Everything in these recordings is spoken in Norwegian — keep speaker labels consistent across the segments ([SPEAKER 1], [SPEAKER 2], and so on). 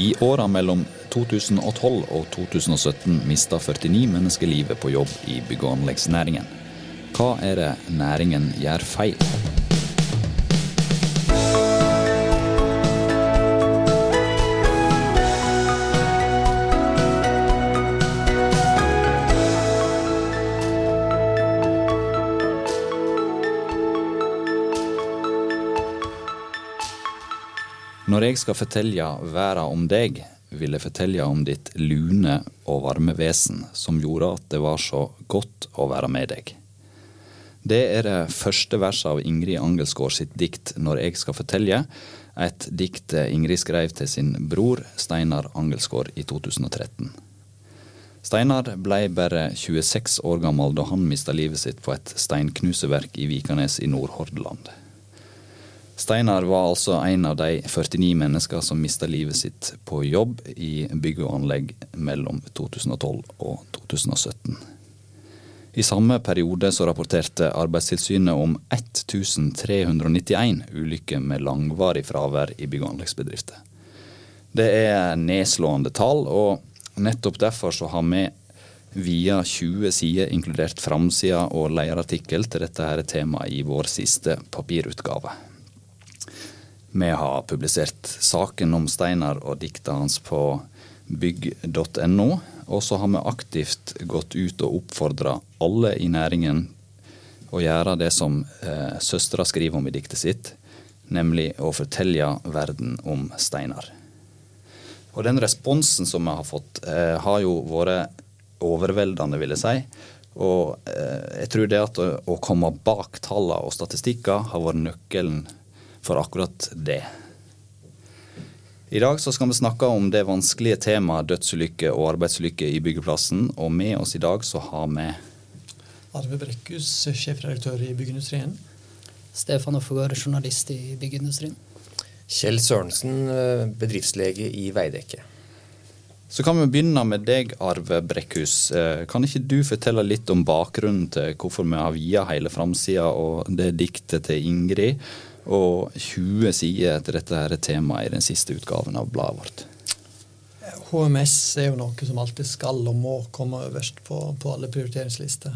[SPEAKER 1] I åra mellom 2012 og 2017 mista 49 mennesker livet på jobb i bygg- og anleggsnæringen. Hva er det næringen gjør feil? Jeg skal fortelle verda om deg, vil jeg fortelle om ditt lune og varme vesen som gjorde at det var så godt å være med deg. Det er det første verset av Ingrid Angelsgaard sitt dikt 'Når jeg skal fortelle', et dikt Ingrid skrev til sin bror Steinar Angelsgaard i 2013. Steinar ble bare 26 år gammel da han mista livet sitt på et steinknuseverk i Vikanes i Nordhordland. Steinar var altså en av de 49 mennesker som mista livet sitt på jobb i bygg og anlegg mellom 2012 og 2017. I samme periode så rapporterte Arbeidstilsynet om 1391 ulykker med langvarig fravær i bygg- og anleggsbedrifter. Det er nedslående tall, og nettopp derfor så har vi via 20 sider, inkludert framsida og lederartikkel til dette her temaet i vår siste papirutgave. Vi har publisert saken om Steinar og dikta hans på bygg.no. Og så har vi aktivt gått ut og oppfordra alle i næringen å gjøre det som eh, søstera skriver om i diktet sitt, nemlig å fortelle verden om Steinar. Og den responsen som vi har fått, eh, har jo vært overveldende, vil jeg si. Og eh, jeg tror det at å, å komme bak tallene og statistikker har vært nøkkelen for akkurat det. I dag så skal vi snakke om det vanskelige temaet dødsulykke og arbeidsulykke i byggeplassen. Og med oss i dag så har vi
[SPEAKER 2] Arve Brekkhus, sjefredaktør i Byggeindustrien.
[SPEAKER 3] Stefan Offegård, journalist i Byggeindustrien.
[SPEAKER 4] Kjell Sørensen, bedriftslege i Veidekke.
[SPEAKER 1] Så kan vi begynne med deg, Arve Brekkhus. Eh, kan ikke du fortelle litt om bakgrunnen til hvorfor vi har via hele framsida og det diktet til Ingrid? Og 20 sider til dette her temaet i den siste utgaven av bladet vårt.
[SPEAKER 2] HMS er jo noe som alltid skal og må komme øverst på, på alle prioriteringslister.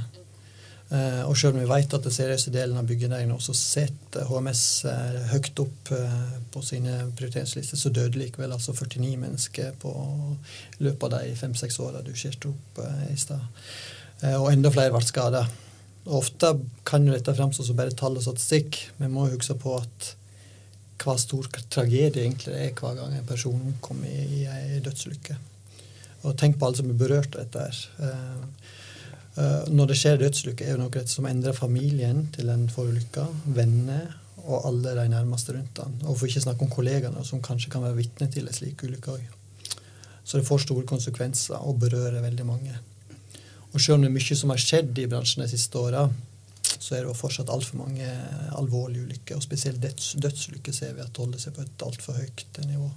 [SPEAKER 2] Eh, og selv om vi vet at det seriøse delen av byggenæringen også setter HMS eh, høyt opp eh, på sine prioriteringslister, så døde likevel altså 49 mennesker på løpet av de fem-seks åra du skjærte opp eh, i stad. Eh, og enda flere ble skada. Ofte kan jo dette fremstå som bare tall og statistikk. Vi må huske på at hva stor tragedie egentlig det er hver gang en person kommer i, i ei dødsulykke. Og tenk på alle som er berørt av dette. her. Uh, uh, når det skjer dødsulykke, er det noe som endrer familien til den forulykka, venner og alle de nærmeste rundt den. Og for ikke snakke om kollegaene som kanskje kan være vitne til en slik ulykke òg. Så det får store konsekvenser og berører veldig mange. Og selv om det er mye som har skjedd i bransjen de siste åra, så er det jo fortsatt altfor mange alvorlige ulykker. Og spesielt døds, dødsulykker ser vi at holder seg på et altfor høyt nivå.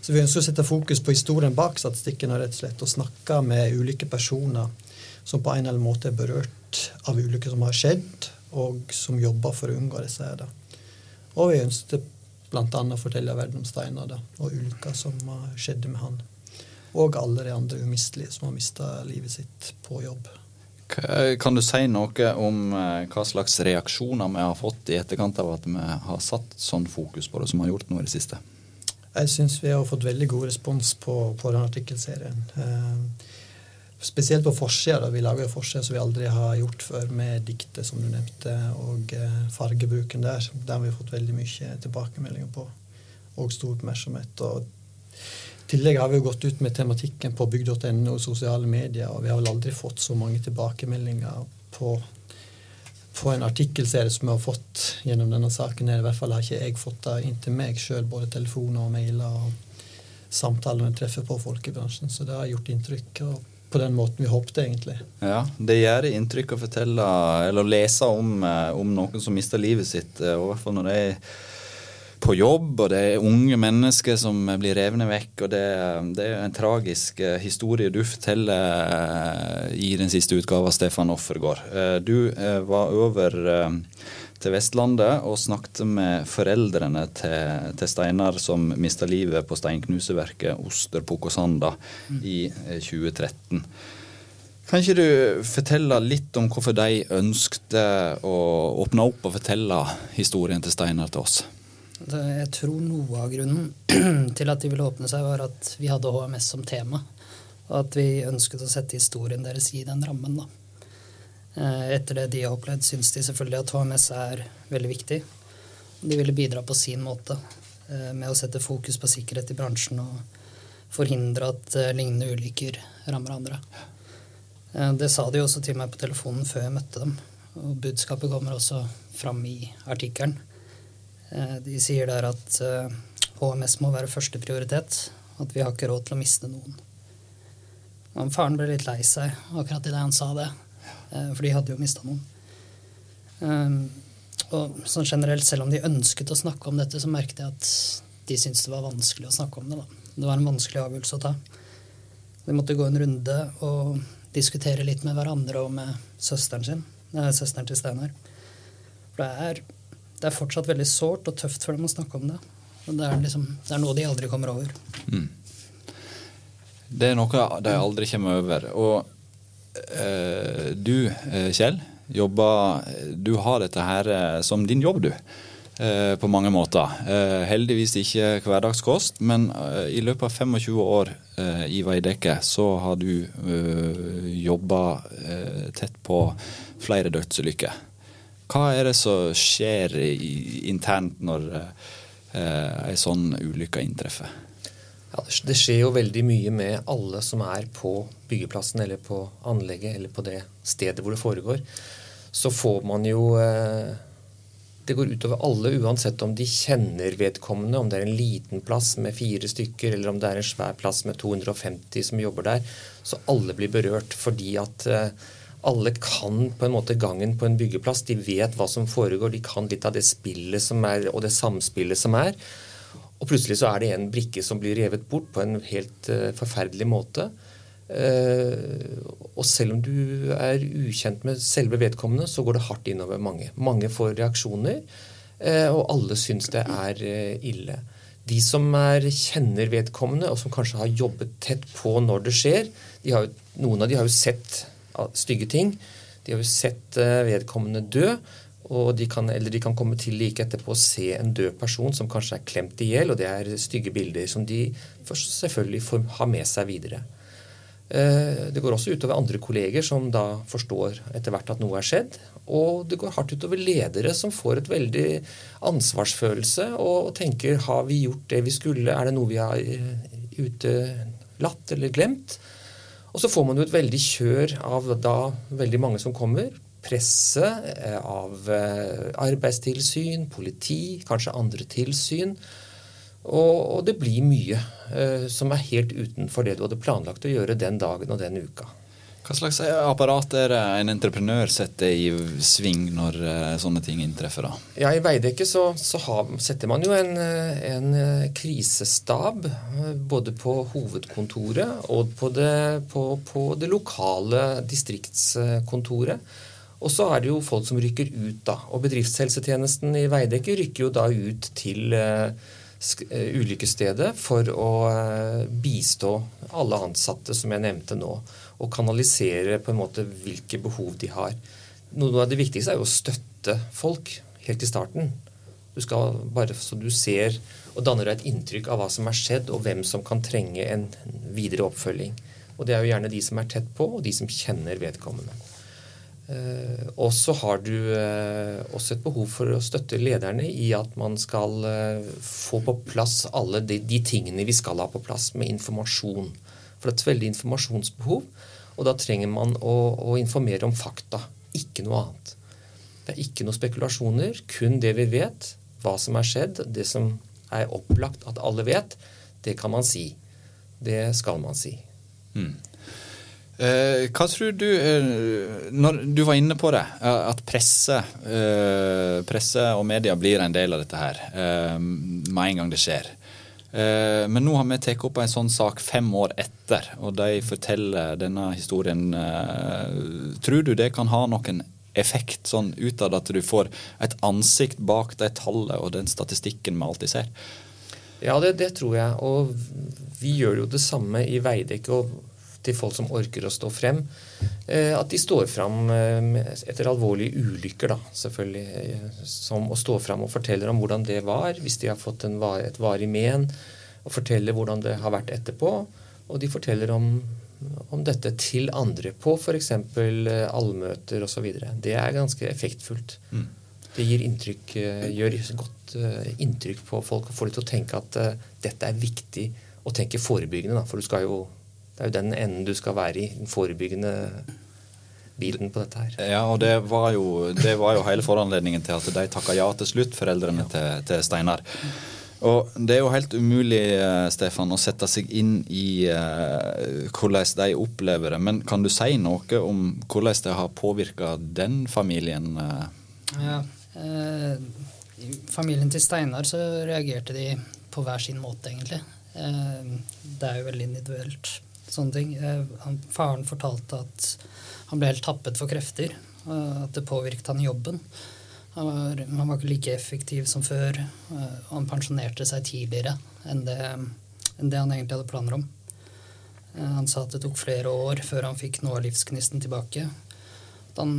[SPEAKER 2] Så vi ønsker å sette fokus på historien bak statistikken og rett og slett å snakke med ulike personer som på en eller annen måte er berørt av ulykker som har skjedd, og som jobber for å unngå disse. her. Og vi ønsket bl.a. å fortelle verden om Steinar og ulykka som skjedde med han og alle de andre umistelige som har mista livet sitt på jobb.
[SPEAKER 1] Kan du si noe om eh, hva slags reaksjoner vi har fått i etterkant av at vi har satt sånn fokus på det som vi har gjort nå i det siste?
[SPEAKER 2] Jeg syns vi har fått veldig god respons på, på den artikkelserien. Eh, spesielt på forsida. Vi lager forsider som vi aldri har gjort før, med diktet som du nevnte, og eh, fargebruken der. Der har vi fått veldig mye tilbakemeldinger på, og stor oppmerksomhet. og tillegg har vi jo gått ut med tematikken på bygg.no og sosiale medier, og vi har vel aldri fått så mange tilbakemeldinger på, på en artikkelserie som vi har fått gjennom denne saken. I hvert fall har ikke jeg fått det inn til meg sjøl, både telefoner og mailer og samtaler vi treffer på folk i bransjen. Så det har gjort inntrykk. og på den måten vi håpte, egentlig.
[SPEAKER 1] Ja, Det gjør inntrykk å fortelle eller lese om, eh, om noen som mister livet sitt. Eh, i hvert fall når det er på jobb, og det er unge mennesker som blir revne vekk. og Det, det er en tragisk eh, historie du forteller eh, i den siste utgaven, Stefan Offergård. Eh, du var over til Vestlandet og snakket med foreldrene til, til Steinar som mista livet på steinknuseverket Oster Pokosanda i eh, 2013. Kan ikke du fortelle litt om hvorfor de ønskte å åpne opp og fortelle historien til Steinar til oss?
[SPEAKER 3] Jeg tror noe av grunnen til at de ville åpne seg, var at vi hadde HMS som tema. Og at vi ønsket å sette historien deres i den rammen. da. Eh, Etter det de har opplevd, syns de selvfølgelig at HMS er veldig viktig. De ville bidra på sin måte eh, med å sette fokus på sikkerhet i bransjen og forhindre at eh, lignende ulykker rammer andre. Det sa de også til meg på telefonen før jeg møtte dem. Og budskapet kommer også fram i artikkelen. Eh, De sier der at eh, HMS må være første prioritet, at vi har ikke råd til å miste noen. Og faren ble litt lei seg akkurat idet han sa det, eh, for de hadde jo mista noen. Um, og sånn generelt, selv om de ønsket å snakke om dette, så merket jeg at de syntes det var vanskelig å snakke om det. da. Det var en vanskelig avgjørelse å ta. De måtte gå en runde og diskutere litt med hverandre og med søsteren sin. Nei, søsteren til Steinar. For det er, det er fortsatt veldig sårt og tøft for dem å snakke om det. Det er, liksom, det er noe de aldri kommer over.
[SPEAKER 1] Det er noe de aldri kommer over. Og eh, du, eh, Kjell, jobber Du har dette her eh, som din jobb, du. Eh, på mange måter. Eh, heldigvis ikke hverdagskost, men eh, i løpet av 25 år i Veidekke så har du eh, jobba tett på flere dødsulykker. Hva er det som skjer i, internt når eh, ei sånn ulykke inntreffer?
[SPEAKER 4] Ja, det skjer jo veldig mye med alle som er på byggeplassen eller på anlegget eller på det stedet hvor det foregår. Så får man jo eh, Det går utover alle, uansett om de kjenner vedkommende, om det er en liten plass med fire stykker, eller om det er en svær plass med 250 som jobber der. Så alle blir berørt fordi at eh, alle kan på en måte gangen på en byggeplass. De vet hva som foregår, de kan litt av det spillet som er, og det samspillet som er. Og plutselig så er det en brikke som blir revet bort på en helt uh, forferdelig måte. Uh, og selv om du er ukjent med selve vedkommende, så går det hardt innover mange. Mange får reaksjoner, uh, og alle syns det er ille. De som er, kjenner vedkommende, og som kanskje har jobbet tett på når det skjer, de har, noen av de har jo sett stygge ting. De har jo sett eh, vedkommende dø. Og de kan, eller de kan komme til like etterpå og se en død person som kanskje er klemt i hjel, og det er stygge bilder som de først selvfølgelig får ha med seg videre. Eh, Det går også utover andre kolleger som da forstår etter hvert at noe er skjedd. Og det går hardt utover ledere som får et veldig ansvarsfølelse og tenker har vi gjort det vi skulle, er det noe vi har eh, utelatt eller glemt? Og så får man jo et veldig kjør av da veldig mange som kommer. Presse, eh, av eh, arbeidstilsyn, politi, kanskje andre tilsyn. Og, og det blir mye eh, som er helt utenfor det du hadde planlagt å gjøre den dagen og den uka.
[SPEAKER 1] Hva slags apparat er det en entreprenør setter i sving når eh, sånne ting inntreffer? da?
[SPEAKER 4] Ja, I Veidekke så, så har, setter man jo en, eh, en eh, krisestab både på hovedkontoret og på det, på, på det lokale distriktskontoret. Og så er det jo folk som rykker ut, da. Og bedriftshelsetjenesten i Veidekke rykker jo da ut til ulykkesstedet for å bistå alle ansatte, som jeg nevnte nå. Og kanalisere på en måte hvilke behov de har. Noe av det viktigste er jo å støtte folk helt i starten. Du skal bare så du ser og danner deg et inntrykk av hva som er skjedd, og hvem som kan trenge en videre oppfølging. Og det er jo gjerne de som er tett på, og de som kjenner vedkommende. Eh, og så har du eh, også et behov for å støtte lederne i at man skal eh, få på plass alle de, de tingene vi skal ha på plass med informasjon. For det er et veldig informasjonsbehov, og da trenger man å, å informere om fakta, ikke noe annet. Det er ikke noe spekulasjoner, kun det vi vet, hva som er skjedd, det som er opplagt at alle vet, det kan man si. Det skal man si.
[SPEAKER 1] Eh, hva tror du eh, Når du var inne på det, eh, at presse, presse og media blir en del av dette her med en gang det skjer. Eh, men nå har vi tatt opp en sånn sak fem år etter, og de forteller denne historien. Eh, tror du det kan ha noen effekt sånn utad at du får et ansikt bak det tallet og den statistikken vi alltid ser?
[SPEAKER 4] Ja, det, det tror jeg. Og vi gjør jo det samme i Veidekke og til folk som orker å stå frem. Eh, at de står fram eh, etter alvorlige ulykker, da, selvfølgelig. eh, Som å stå fram og forteller om hvordan det var, hvis de har fått en, var- et varig men. Og forteller hvordan det har vært etterpå. Og de forteller om, om dette til andre på f.eks. allmøter osv. Det er ganske effektfullt. Det gir inntrykk, gjør godt inntrykk på folk og får dem til å tenke at dette er viktig å tenke forebyggende. Da, for du skal jo, det er jo den enden du skal være i, den forebyggende bilen på dette her.
[SPEAKER 1] Ja, og det var jo, det var jo hele foranledningen til at de takka ja til slutt, foreldrene til, til Steinar. Og Det er jo helt umulig eh, Stefan, å sette seg inn i uh, hvordan de opplever det. Men kan du si noe om hvordan det har påvirka den familien? eh?
[SPEAKER 3] Ja, eh, I familien til Steinar så reagerte de på hver sin måte, egentlig. Eh, det er jo veldig individuelt, sånne ting. Eh, han, faren fortalte at han ble helt tappet for krefter, og at det påvirket han i jobben. Han var, han var ikke like effektiv som før, eh, og han pensjonerte seg tidligere enn det, enn det han egentlig hadde planer om. Eh, Han sa at det tok flere år før han fikk noe av livsgnisten tilbake. At han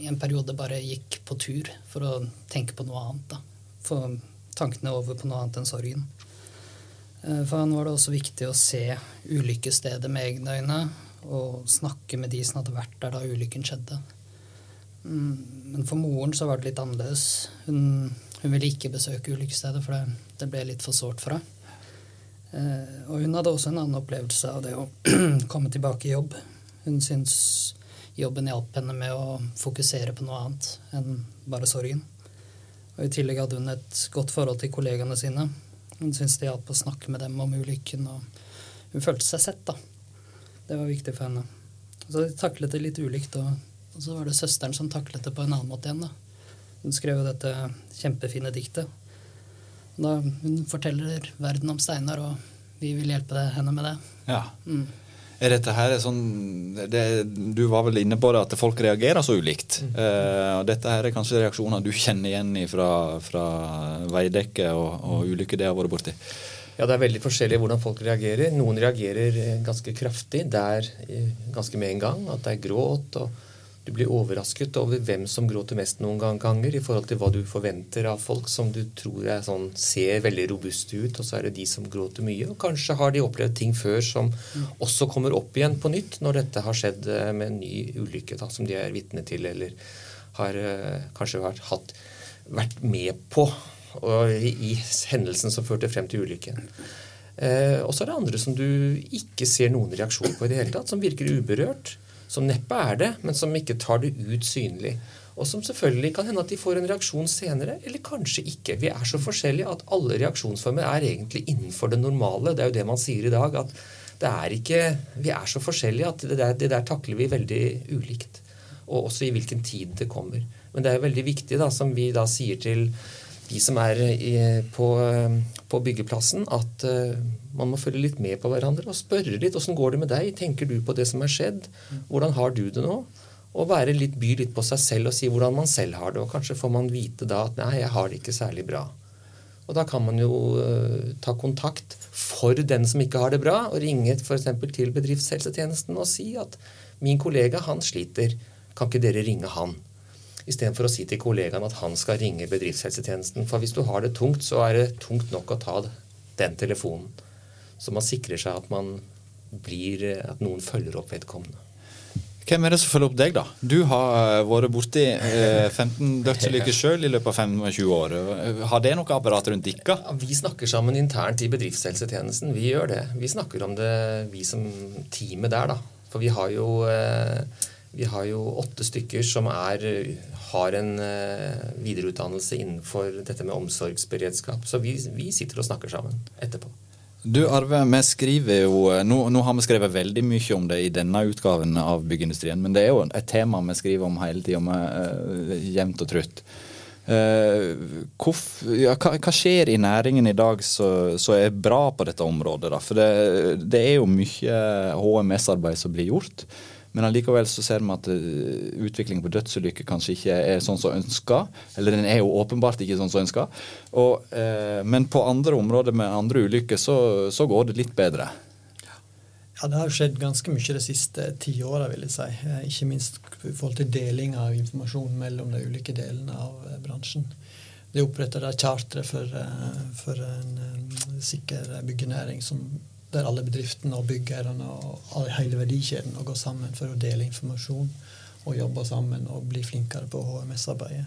[SPEAKER 3] i en periode bare gikk på tur for å tenke på noe annet. da. Få tankene over på noe annet enn sorgen. Eh, For han var det også viktig å se ulykkesstedet med egne øyne og snakke med de som hadde vært der da ulykken skjedde. Mm, Men for moren så var det litt annerledes. Hun, hun ville ikke besøke ulykkesstedet, for det, det ble litt for sårt for henne. Eh, og hun hadde også en annen opplevelse av det å komme tilbake i jobb. Hun syntes jobben hjalp henne med å fokusere på noe annet enn bare sorgen. Og I tillegg hadde hun et godt forhold til kollegaene sine. Hun syntes det hjalp å snakke med dem om ulykken, og hun følte seg sett. da. Det var viktig for henne. Så de taklet det litt ulikt, og, og så var det søsteren som taklet det på en annen måte igjen. da. Hun skrev jo dette kjempefine diktet. Da hun forteller verden om Steinar, og vi vil hjelpe henne med det.
[SPEAKER 1] Ja.
[SPEAKER 3] Mm.
[SPEAKER 1] Er dette her sånn det, Du var vel inne på det at folk reagerer så ulikt. Eh, og dette her er kanskje reaksjoner du kjenner igjen fra, fra veidekke og, og ulykker det har vært borti?
[SPEAKER 4] Ja, det er veldig forskjellig hvordan folk reagerer. Noen reagerer eh, ganske kraftig, der eh, ganske med en gang. At det er gråt, og du blir overrasket over hvem som gråter mest noen ganger i forhold til hva du forventer av folk som du tror er sånn, ser veldig robuste ut, og så er det de som gråter mye. Og kanskje har de opplevd ting før som også kommer opp igjen på nytt når dette har skjedd eh, med en ny ulykke da, som de er vitne til, eller har eh, kanskje vært, hatt, vært med på og i, i hendelsen som førte frem til ulykken. Eh, og så er det andre som du ikke ser noen reaksjon på i det hele tatt, som virker uberørt. Som neppe er det, men som ikke tar det ut synlig. Og som selvfølgelig kan hende at de får en reaksjon senere, eller kanskje ikke. Vi er så forskjellige at alle reaksjonsformer er egentlig innenfor det normale. Det er jo det man sier i dag, at det er ikke Vi er så forskjellige at det der, det der takler vi veldig ulikt. Og også i hvilken tid det kommer. Men det er jo veldig viktig, da, som vi da sier til de som er i, på, på byggeplassen, at eh, man må følge litt med på hverandre og spørre litt åssen går det med deg? Tenker du på det som er skjedd? Hvordan har du det nå? Og være litt, by litt på seg selv og si hvordan man selv har det. Og kanskje får man vite da at nei, jeg har det ikke særlig bra. Og da kan man jo uh, ta kontakt for den som ikke har det bra, og ringe f.eks. til bedriftshelsetjenesten og si at min kollega, han sliter. Kan ikke dere ringe han? Istedenfor å si til kollegaen at han skal ringe bedriftshelsetjenesten. For hvis du har det tungt, så er det tungt nok å ta den telefonen. Så man sikrer seg at, man blir, at noen følger opp vedkommende.
[SPEAKER 1] Hvem er det som følger opp deg, da? Du har eh, vært borti eh, 15 dødsulykker sjøl i løpet av 25 år. Eh, Har det noe apparat rundt dere?
[SPEAKER 4] Ja, vi snakker sammen internt i bedriftshelsetjenesten. Vi gjør det. Vi snakker om det, vi som teamet der, da. For vi har jo, eh, vi har jo åtte stykker som er, har en eh, videreutdannelse innenfor dette med omsorgsberedskap. Så vi, vi sitter og snakker sammen etterpå.
[SPEAKER 1] Du Arve, vi skriver jo, nå, nå har vi skrevet veldig mye om det i denne utgaven av Byggeindustrien, men det er jo et tema vi skriver om hele tida, uh, jevnt og trutt. Uh, hvorf, ja, hva, hva, skjer i næringen i dag som er bra på dette området? Da? For det, det er jo mye HMS-arbeid som blir gjort. Men allikevel så ser vi at uh, utviklingen på dødsulykker kanskje ikke er sånn som ønska. Eller den er jo åpenbart ikke sånn som ønska. Eh, men på andre områder med andre ulykker så, så går det litt bedre.
[SPEAKER 2] Ja, Det har skjedd ganske mye de siste ti åra, vil jeg si. Eh, ikke minst i forhold til deling av informasjon mellom de ulike delene av bransjen. Det er oppretta chartere for, for en sikker byggenæring som der alle bedriftene og byggerne og hele verdikjeden går sammen for å dele informasjon og jobbe sammen og bli flinkere på HMS-arbeidet.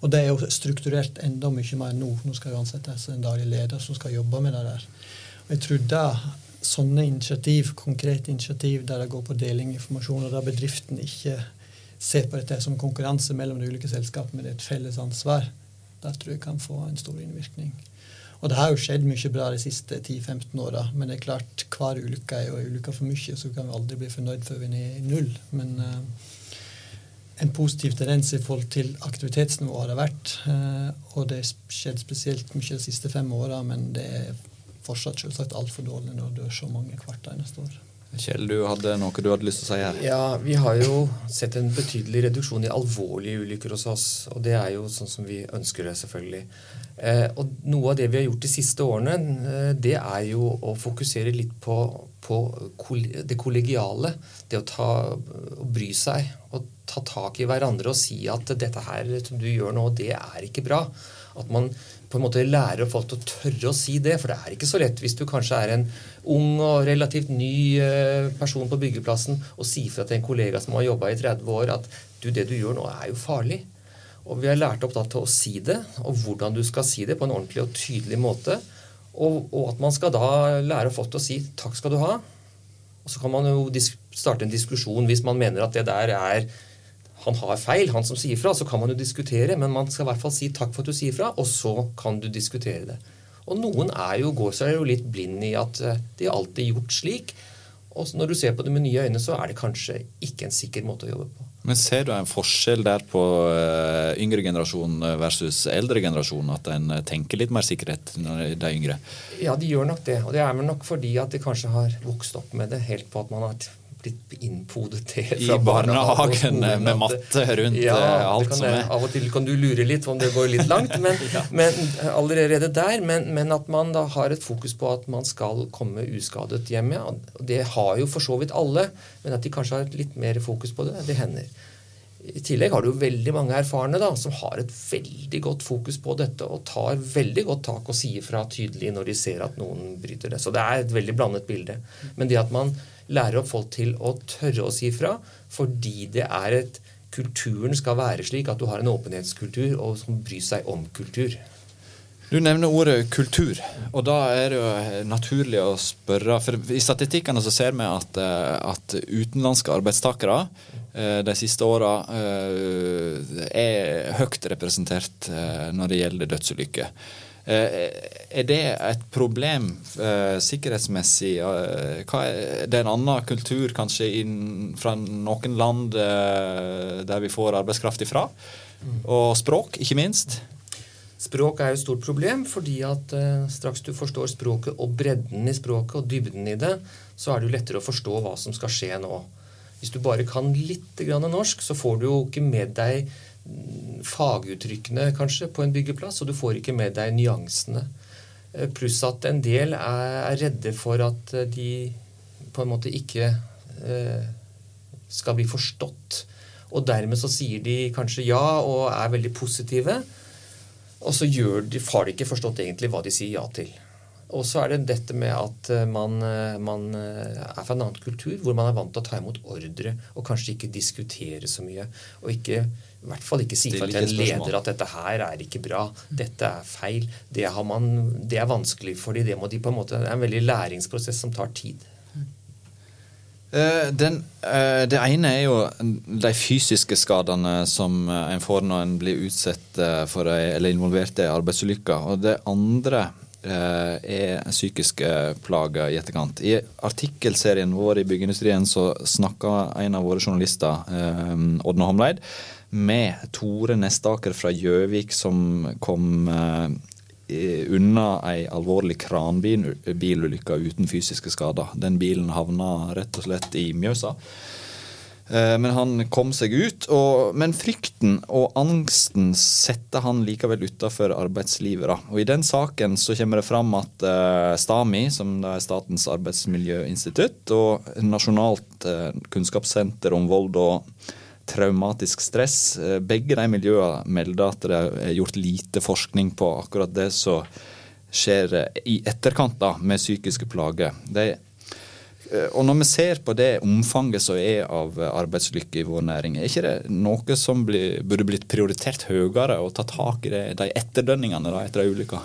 [SPEAKER 2] Og det er jo strukturert enda mye mer nå. Nå skal jo ansettes en daglig leder som skal jobbe med det der. Og jeg tror da sånne initiativ, konkrete initiativ der det går på deling av informasjon, og der bedriften ikke ser på dette som konkurranse mellom de ulike selskapene, men det er et felles ansvar, der tror jeg kan få en stor innvirkning. Og det har jo skjedd mye bra de siste 10-15 åra, men det er klart hver ulykke er jo en ulykke for mye, så kan vi aldri bli fornøyd før vi er nede i null. Men uh, en positiv tendens i forhold til aktivitetsnivået har det vært. Uh, og det har skjedd spesielt mye de siste fem åra, men det er fortsatt selvsagt altfor dårlig når det dør så mange hvert eneste år.
[SPEAKER 1] Kjell, du hadde noe du hadde lyst til å si her?
[SPEAKER 4] Ja, Vi har jo sett en betydelig reduksjon i alvorlige ulykker hos oss. Og det er jo sånn som vi ønsker det, selvfølgelig. Eh, og noe av det vi har gjort de siste årene, eh, det er jo å fokusere litt på, på det kollegiale. Det å, ta, å bry seg og ta tak i hverandre og si at dette her som du gjør nå, det er ikke bra. At man på en måte lærer folk til å tørre å si det. For det er ikke så lett hvis du kanskje er en ung og relativt ny eh, person på byggeplassen og sier fra til en kollega som har jobba i 30 år at du, det du gjør nå, er jo farlig. Og vi har lært opp da til å si det, og hvordan du skal si det på en ordentlig og tydelig måte. Og, og at man skal da lære folk til å si 'takk skal du ha'. Og så kan man jo starte en diskusjon hvis man mener at det der er han har feil, han som sier fra, så kan man jo diskutere, men man skal i hvert fall si takk for at du sier fra, og så kan du diskutere det. Og noen er jo, går seg jo litt blind i at eh, de har alltid gjort slik. Og når du ser på det med nye øyne, så er det kanskje ikke en sikker måte å jobbe på.
[SPEAKER 1] Men Ser du en forskjell der på eh, yngre generasjon versus eldre generasjon? At en tenker litt mer sikkerhet når de er yngre?
[SPEAKER 4] Ja, de gjør nok det. Og det er vel nok fordi at de kanskje har vokst opp med det helt på at man har blitt innpodet til
[SPEAKER 1] fra I barnehagen med matte rundt
[SPEAKER 4] ja,
[SPEAKER 1] eh, alt
[SPEAKER 4] som
[SPEAKER 1] er
[SPEAKER 4] Av og til kan du lure litt om det går litt langt, men, ja. men allerede der. Men, men, at man da har et fokus på at man skal komme uskadet hjem. Ja. Det har jo for så vidt alle, men at de kanskje har litt mer fokus på det, det hender. I tillegg har du veldig mange erfarne da, som har et veldig godt fokus på dette og tar veldig godt tak og sier fra tydelig når de ser at noen bryter det. Så det er et veldig blandet bilde. Men det at man lærer opp folk til å tørre å si fra, fordi det er et Kulturen skal være slik at du har en åpenhetskultur og som bryr seg om kultur.
[SPEAKER 1] Du nevner ordet kultur, og da er det jo naturlig å spørre For i statistikkene så ser vi at, eh, at utenlandske arbeidstakere eh, de siste åra eh, er høyt representert når det gjelder dødsulykker. Eh, er det et problem eh, sikkerhetsmessig? Eh, er, det er en annen kultur kanskje fra noen land der vi får arbeidskraft ifra? Og språk, ikke minst?
[SPEAKER 4] Språk er jo et stort problem, fordi at eh, straks du forstår språket og bredden i språket og dybden i det, så er det jo lettere å forstå hva som skal skje nå. Hvis du bare kan litt norsk, så får du jo ikke med deg faguttrykkene kanskje på en byggeplass, og du får ikke med deg nyansene. Eh, pluss at en del er redde for at eh, de på en måte ikke skal bli forstått. Og dermed så sier de kanskje ja og er veldig positive. Og så de, har de ikke forstått egentlig hva de sier ja til. Og så er det dette med at man, man, er fra en annen kultur, hvor man er vant til å ta imot ordre og kanskje ikke diskutere så mye. Og ikke i hvert fall ikke si fra til en leder at dette her er ikke bra, dette er feil. Det, man, det er vanskelig for dem. Det, må de på en måte, det er en veldig læringsprosess som tar tid.
[SPEAKER 1] Uh, den, uh, det ene er jo de fysiske skadene som uh, en får når en blir utsatt for eller involvert i arbeidsulykker. Og det andre er psykiske plager i etterkant. I artikkelserien vår i Byggeindustrien så snakka en av våre journalister, Ådne Homleid, med Tore Nestaker fra Gjøvik som kom eh, unna ei alvorlig kranbilulykke uten fysiske skader. Den bilen havna rett og slett i Mjøsa. Eh, men han kom seg ut. Og, men frykten og angsten setter han likevel utafor arbeidslivet. Da. Og I den saken så kommer det fram at uh, STAMI, som er Statens arbeidsmiljøinstitutt, og Nasjonalt uh, kunnskapssenter om vold og traumatisk stress, uh, begge de miljøene melder at det er gjort lite forskning på akkurat det som skjer i etterkant da, med psykiske plager. De Eh, og når vi ser på det omfanget som er av arbeidslykke i vår næring, er ikke det noe som blir, burde blitt prioritert høyere, å ta tak i det, de etterdønningene da, etter ei ulykke?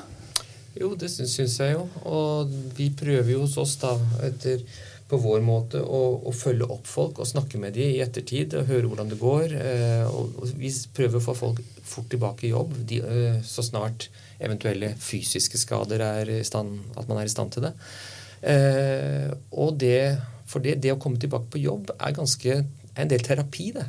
[SPEAKER 4] Jo, det syns jeg jo. Og vi prøver jo hos oss da, etter, på vår måte å, å, følge opp folk og snakke med dem i ettertid og høre hvordan det går. Eh, og, og vi prøver å få folk fort tilbake i jobb de, eh, så snart eventuelle fysiske skader er i stand, at man er i stand til det. Eh, og det, for det, det, å komme tilbake på jobb er ganske en del terapi, det.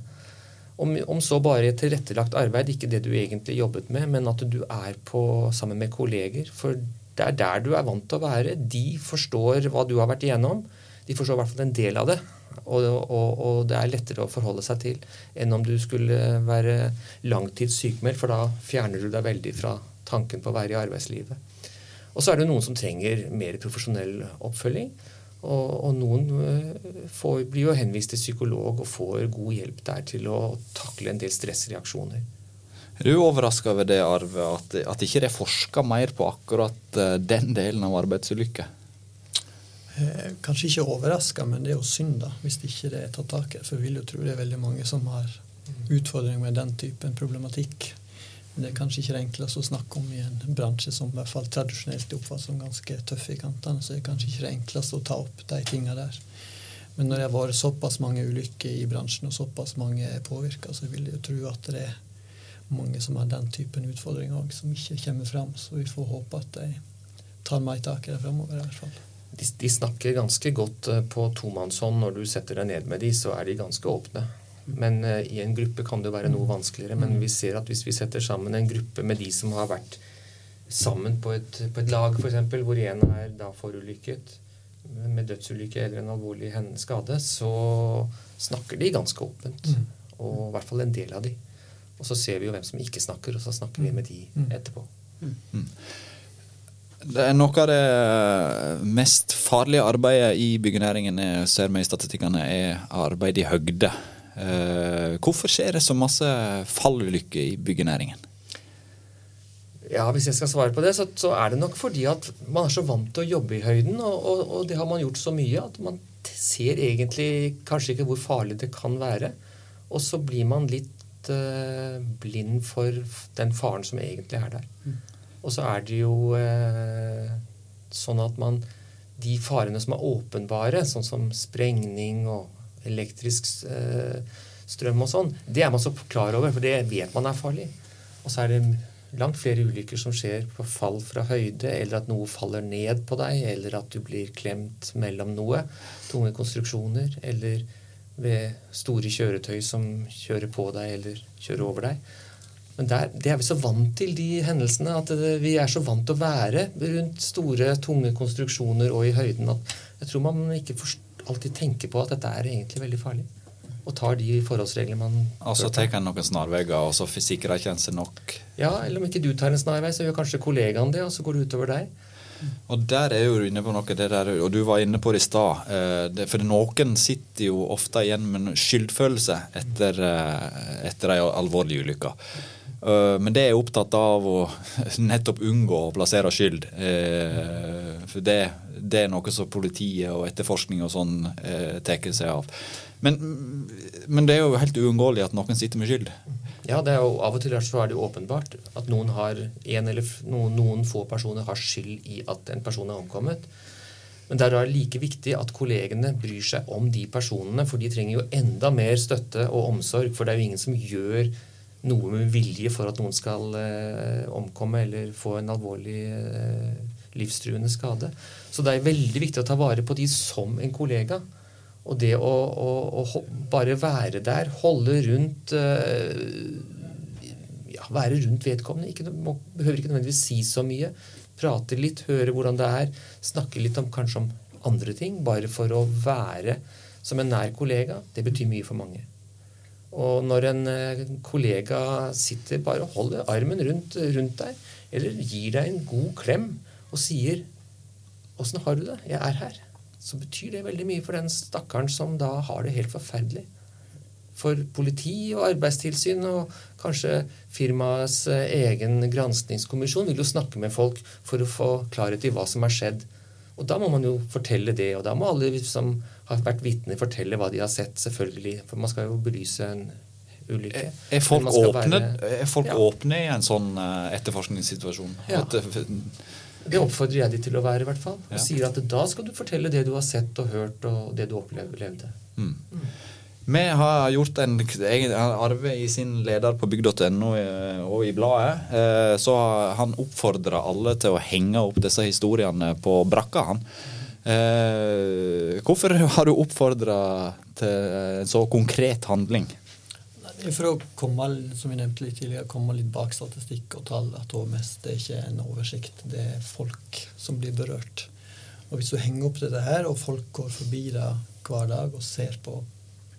[SPEAKER 4] Om, om så bare et tilrettelagt arbeid, ikke det du egentlig jobbet med, men at du er på, sammen med kolleger. For det er der du er vant til å være. De forstår hva du har vært igjennom. De forstår i hvert fall en del av det. Og, og, og, det er lettere å forholde seg til enn om du skulle være langtids sykmeldt, for da fjerner du deg veldig fra tanken på å være i arbeidslivet. Og så er det noen som trenger mer profesjonell oppfølging. Og, og noen eh, får, blir jo henvist til psykolog og får god hjelp der til å takle en del stressreaksjoner.
[SPEAKER 1] Er du overraska over det, Arve, at, at ikke det er forska mer på akkurat eh, den delen av arbeidsulykker?
[SPEAKER 2] Eh, kanskje ikke overraska, men det er jo synd da, hvis ikke det er tatt tak i. For vi vil jo tro det er veldig mange som har utfordringer med den typen problematikk. Men Det er kanskje ikke det enkleste å snakke om i en bransje som i hvert fall tradisjonelt oppfattes som ganske tøff i kantene. Så det er kanskje ikke det enkleste å ta opp de tingene der. Men når det har vært såpass mange ulykker i bransjen, og såpass mange er påvirka, så vil jeg jo tro at det er mange som har den typen utfordringer òg, som ikke kommer fram. Så vi får håpe at de tar mer tak i det framover, i hvert fall.
[SPEAKER 4] De, de, snakker ganske godt eh, på tomannshånd. Når du setter deg ned med de, så er de ganske åpne. Men uh, i en gruppe kan det være noe vanskeligere. Men vi ser at hvis vi setter sammen en gruppe med de som har vært sammen på et, på et lag, f.eks., hvor en er da forulykket med dødsulykke eller en alvorlig skade, så snakker de ganske åpent. Mm. Og i hvert fall en del av de. Og så ser vi jo hvem som ikke snakker, og så snakker vi med de mm. etterpå. Mm.
[SPEAKER 1] Det er Noe av det mest farlige arbeidet i byggenæringen ser vi i statistikkene, er arbeid i høgde. Eh, hvorfor skjer det så masse fallulykker i byggenæringen?
[SPEAKER 4] Ja, Hvis jeg skal svare på det, så, så, er det nok fordi at man er så vant til å jobbe i høyden, og, og, og, det har man gjort så mye at man ser egentlig kanskje ikke hvor farlig det kan være. Og så blir man litt uh, blind for den faren som egentlig er der. Og så er det jo eh, sånn at man De farene som er åpenbare, sånn som sprengning og elektrisk eh, strøm og sånn, det er man så klar over, for det vet man er farlig. Og så er det langt flere ulykker som skjer på fall fra høyde, eller at noe faller ned på deg, eller at du blir klemt mellom noe. Tunge konstruksjoner, eller ved store kjøretøy som kjører på deg eller kjører over deg. Men der, det er vi så vant til, de hendelsene. At vi er så vant til å være rundt store, tunge konstruksjoner og i høyden at jeg tror man ikke alltid tenker på at dette er egentlig veldig farlig. Og tar de forholdsreglene man
[SPEAKER 1] Og så tar en noen snarveier, og så sikrer ikke en seg nok?
[SPEAKER 4] Ja, eller om ikke du tar en snarvei, så gjør kanskje kollegaen det, og så går det utover deg.
[SPEAKER 1] Og der er jo inne på noe, der, og du var inne på det i stad. Eh, for noen sitter jo ofte igjen med skyldfølelse etter, eh, etter ei alvorlig ulykke. Eh, men det er jeg opptatt av å nettopp unngå å plassere skyld. For det, det er noe som politiet og etterforskning og sånn eh, tar seg av. Men, men, det er jo helt uunngåelig at noen sitter med skyld.
[SPEAKER 4] Ja, det er jo, av og til så er det jo åpenbart at noen, har, en eller noen, noen få personer har skyld i at en person er omkommet. Men det er like viktig at kollegene bryr seg om de personene, for de trenger jo enda mer støtte og omsorg. For det er jo ingen som gjør noe med vilje for at noen skal eh, omkomme eller få en alvorlig eh, livstruende skade. Så det er veldig viktig å ta vare på de som en kollega. Og det å, å, å bare være der, holde rundt eh, ja, Være rundt vedkommende. Ikke, må, behøver ikke nødvendigvis si så mye. Prate litt, høre hvordan det er. Snakke litt om kanskje om andre ting. Bare for å være som en nær kollega, det betyr mye for mange. Og når en eh, kollega sitter bare og holder armen rundt, rundt deg, eller gir deg en god klem og sier 'Åssen har du det? Jeg er her', så betyr det veldig mye for den stakkaren som da har det helt forferdelig. For politi og arbeidstilsyn og kanskje firmaets eh, egen granskningskommisjon vil jo snakke med folk for å få klarhet i hva som har skjedd. Og da må man jo fortelle det, og da må alle som har vært vitner, fortelle hva de har sett, selvfølgelig. For man skal jo belyse en ulykke.
[SPEAKER 1] Er folk, åpne,
[SPEAKER 4] være,
[SPEAKER 1] er folk
[SPEAKER 4] ja.
[SPEAKER 1] åpne, i en sånn uh, etterforskningssituasjon?
[SPEAKER 4] Ja. Det oppfordrer jeg de til å være, i hvert fall. Og
[SPEAKER 1] Ja.
[SPEAKER 4] sier at da skal du fortelle det du har sett og hørt, og det du opplevde.
[SPEAKER 1] Mm. Vi har gjort en Arve i sin leder på bygg.no eh, og i bladet. eh, Så han oppfordra alle til å henge opp disse historiene på brakka, han. Eh, Hvorfor har du oppfordra til en så konkret handling?
[SPEAKER 2] For å komme, som vi nevnte litt tidligere, komme litt bak statistikk og tall. At HMS det er ikke en oversikt, det er folk som blir berørt. Og Hvis du henger opp dette her, og folk går forbi det hver dag og ser på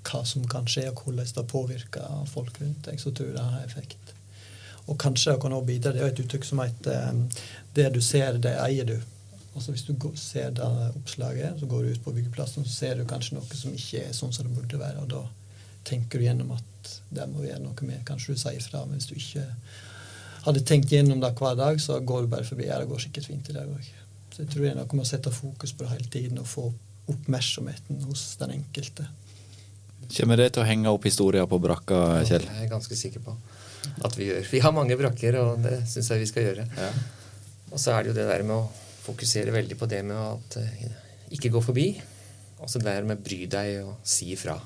[SPEAKER 2] hva som kan skje, og hvordan det påvirker folk rundt deg, så tror jeg det har effekt. Og kanskje det kan også bidra. Det er et uttrykk som heter um, 'det du ser, det eier du'. Altså Hvis du går, ser det oppslaget, så går du ut på byggeplassen, så ser du kanskje noe som ikke er sånn som det burde være. og da tenker du gjennom at det må vi gjøre noe med. Kanskje du sier fra, men hvis du ikke hadde tenkt gjennom det hver dag, så går du bare forbi. Ja, det går sikkert fint i dag òg. Så jeg tror det er noe med å sette fokus på det hele tiden og få oppmerksomheten hos den enkelte.
[SPEAKER 1] Kommer det til å henge opp historier på brakka, Kjell?
[SPEAKER 4] Det er jeg ganske sikker på at vi gjør. Vi har mange brakker, og det syns jeg vi skal gjøre.
[SPEAKER 1] Ja.
[SPEAKER 4] Og så er det jo det der med å fokusere veldig på det med at eh, ikke gå forbi. Og så det med bry deg og si ifra.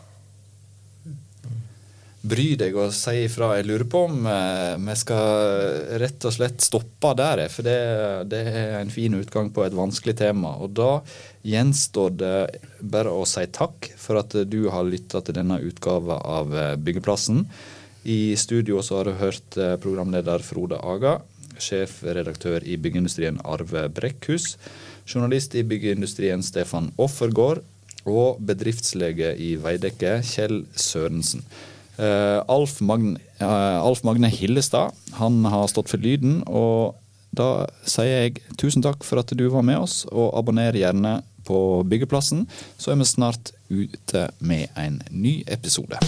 [SPEAKER 1] Bry deg og si ifra. Jeg lurer på om eh, vi skal rett og slett stoppe der, for det, det er en fin utgang på et vanskelig tema. Og da gjenstår det bare å si takk for at du har lytta til denne utgava av eh, Byggeplassen. I studio så har du hørt eh, programleder Frode Aga, sjefredaktør i byggeindustrien Arve Brekkhus, journalist i byggeindustrien Stefan Offergård og bedriftslege i Veidekke Kjell Sørensen. Eh, Alf, Magne, eh, Alf Magne Hillestad han har stått for lyden, og da sier jeg tusen takk for at du var med oss, og abonner gjerne på Byggeplassen, så er vi snart ute med en ny episode.